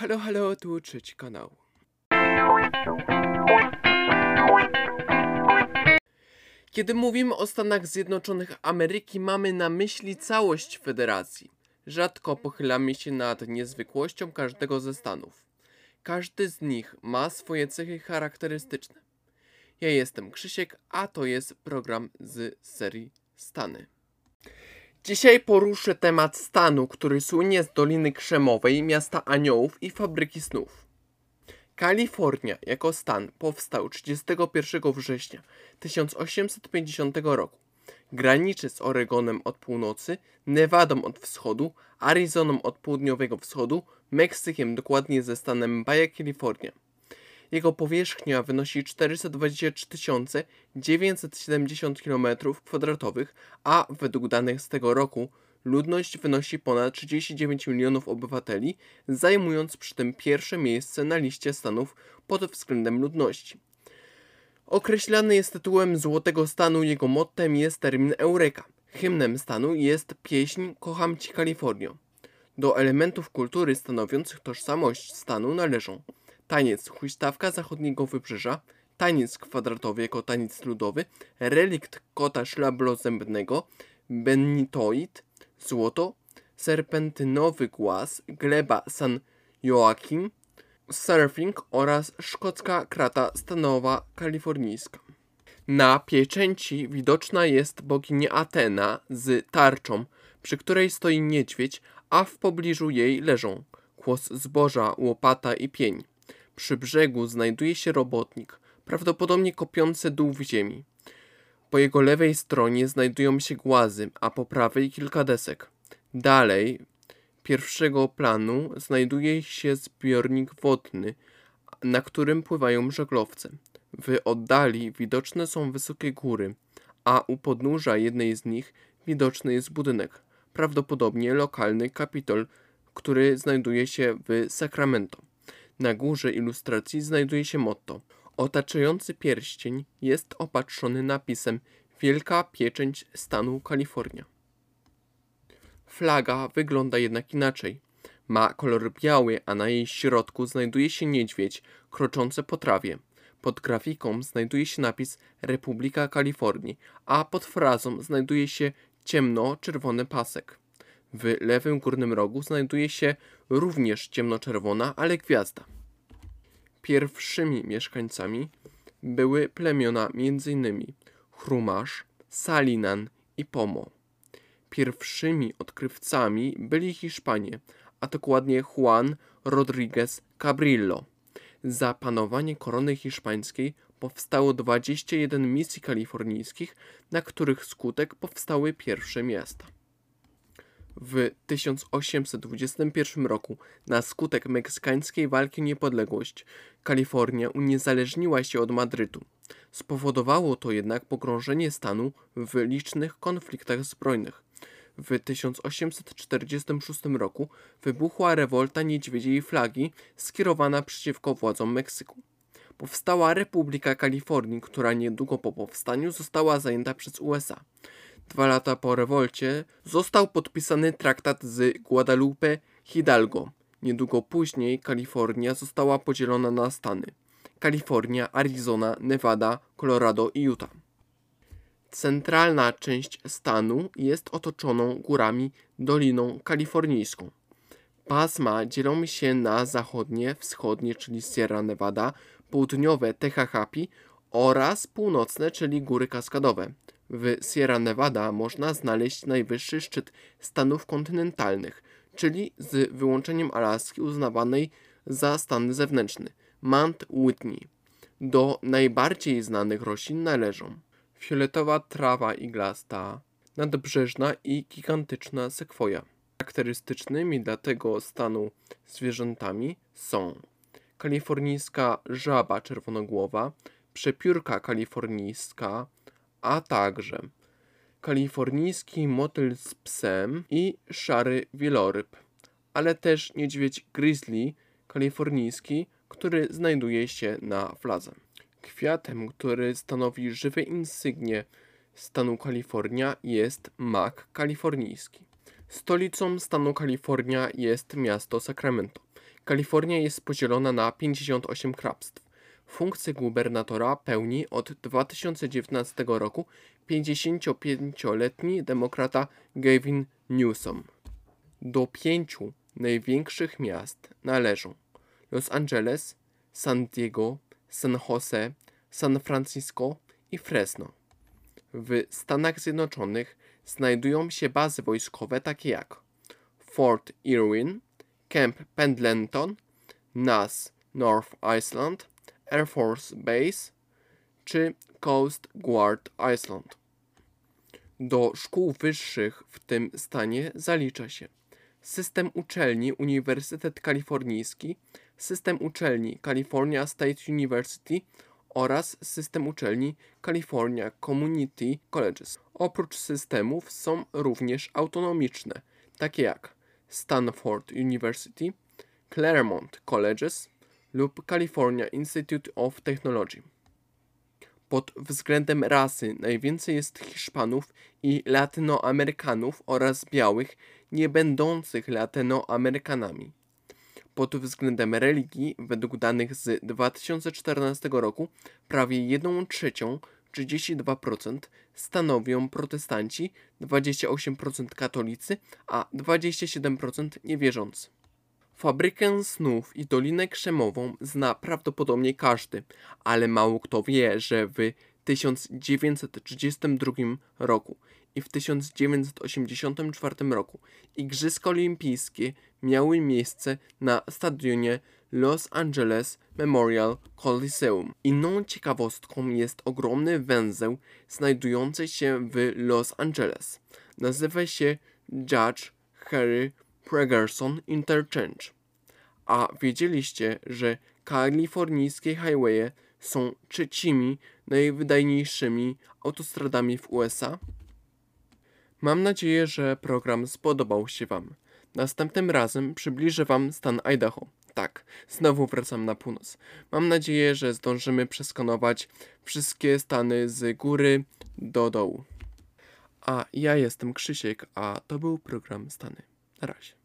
Halo, halo, tu trzeci kanał. Kiedy mówimy o Stanach Zjednoczonych Ameryki, mamy na myśli całość federacji. Rzadko pochylamy się nad niezwykłością każdego ze stanów. Każdy z nich ma swoje cechy charakterystyczne. Ja jestem Krzysiek, a to jest program z serii Stany. Dzisiaj poruszę temat stanu, który słynie z Doliny Krzemowej, miasta aniołów i fabryki snów. Kalifornia jako stan powstał 31 września 1850 roku. Graniczy z Oregonem od północy, Nevadą od wschodu, Arizoną od południowego wschodu, Meksykiem dokładnie ze stanem Baja California. Jego powierzchnia wynosi 423 970 km2, a według danych z tego roku ludność wynosi ponad 39 milionów obywateli, zajmując przy tym pierwsze miejsce na liście stanów pod względem ludności. Określany jest tytułem Złotego Stanu, jego mottem jest termin Eureka. Hymnem stanu jest pieśń Kocham Ci Kalifornio. Do elementów kultury stanowiących tożsamość stanu należą taniec huśtawka zachodniego wybrzeża, taniec kwadratowy jako taniec ludowy, relikt kota szlablozębnego, benitoid, złoto, serpentynowy głaz, gleba San Joachim, surfing oraz szkocka krata stanowa kalifornijska. Na pieczęci widoczna jest bogini Atena z tarczą, przy której stoi niedźwiedź, a w pobliżu jej leżą kłos zboża, łopata i pień. Przy brzegu znajduje się robotnik, prawdopodobnie kopiący dół w ziemi. Po jego lewej stronie znajdują się głazy, a po prawej kilka desek. Dalej, pierwszego planu znajduje się zbiornik wodny, na którym pływają żaglowce. W oddali widoczne są wysokie góry, a u podnóża jednej z nich widoczny jest budynek, prawdopodobnie lokalny kapitol, który znajduje się w Sacramento. Na górze ilustracji znajduje się motto. Otaczający pierścień jest opatrzony napisem Wielka Pieczęć Stanu Kalifornia. Flaga wygląda jednak inaczej. Ma kolor biały, a na jej środku znajduje się niedźwiedź kroczący po trawie. Pod grafiką znajduje się napis Republika Kalifornii, a pod frazą znajduje się ciemno-czerwony pasek. W lewym górnym rogu znajduje się również ciemnoczerwona, ale gwiazda. Pierwszymi mieszkańcami były plemiona m.in. Chrumasz, Salinan i Pomo. Pierwszymi odkrywcami byli Hiszpanie, a dokładnie Juan Rodriguez Cabrillo. Za panowanie korony hiszpańskiej powstało 21 misji kalifornijskich, na których skutek powstały pierwsze miasta. W 1821 roku, na skutek meksykańskiej walki o niepodległość, Kalifornia uniezależniła się od Madrytu. Spowodowało to jednak pogrążenie stanu w licznych konfliktach zbrojnych. W 1846 roku wybuchła rewolta niedźwiedziej flagi skierowana przeciwko władzom Meksyku. Powstała Republika Kalifornii, która niedługo po powstaniu została zajęta przez USA. Dwa lata po rewolcie został podpisany traktat z Guadalupe Hidalgo. Niedługo później Kalifornia została podzielona na stany: Kalifornia, Arizona, Nevada, Colorado i Utah. Centralna część stanu jest otoczoną górami Doliną Kalifornijską. Pasma dzielą się na zachodnie, wschodnie, czyli Sierra Nevada, południowe Tehachapi oraz północne, czyli góry kaskadowe. W Sierra Nevada można znaleźć najwyższy szczyt stanów kontynentalnych, czyli z wyłączeniem Alaski uznawanej za stan zewnętrzny, Mount Whitney. Do najbardziej znanych roślin należą fioletowa trawa iglasta, nadbrzeżna i gigantyczna sekwoja. Charakterystycznymi dla tego stanu zwierzętami są kalifornijska żaba czerwonogłowa, przepiórka kalifornijska, a także kalifornijski motyl z psem i szary wieloryb, ale też niedźwiedź grizzly kalifornijski, który znajduje się na fladze. Kwiatem, który stanowi żywe insygnie stanu Kalifornia jest mak kalifornijski. Stolicą stanu Kalifornia jest miasto Sacramento. Kalifornia jest podzielona na 58 hrabstw. Funkcję gubernatora pełni od 2019 roku 55-letni demokrata Gavin Newsom. Do pięciu największych miast należą Los Angeles, San Diego, San Jose, San Francisco i Fresno. W Stanach Zjednoczonych znajdują się bazy wojskowe takie jak Fort Irwin, Camp Pendleton, NAS North Iceland, Air Force Base czy Coast Guard Island. Do szkół wyższych w tym stanie zalicza się system uczelni Uniwersytet Kalifornijski, system uczelni California State University oraz system uczelni California Community Colleges. Oprócz systemów są również autonomiczne, takie jak Stanford University, Claremont Colleges lub California Institute of Technology. Pod względem rasy najwięcej jest Hiszpanów i Latynoamerykanów oraz białych, nie będących Latynoamerykanami. Pod względem religii, według danych z 2014 roku, prawie 1 trzecią, 32% stanowią protestanci, 28% katolicy, a 27% niewierzący. Fabrykę snów i Dolinę Krzemową zna prawdopodobnie każdy, ale mało kto wie, że w 1932 roku i w 1984 roku Igrzyska Olimpijskie miały miejsce na stadionie Los Angeles Memorial Coliseum. Inną ciekawostką jest ogromny węzeł znajdujący się w Los Angeles. Nazywa się Judge Harry Pregerson Interchange. A wiedzieliście, że kalifornijskie highwaye są trzecimi najwydajniejszymi autostradami w USA? Mam nadzieję, że program spodobał się Wam. Następnym razem przybliżę Wam stan Idaho. Tak, znowu wracam na północ. Mam nadzieję, że zdążymy przeskanować wszystkie stany z góry do dołu. A ja jestem Krzysiek, a to był program Stany. Na razie.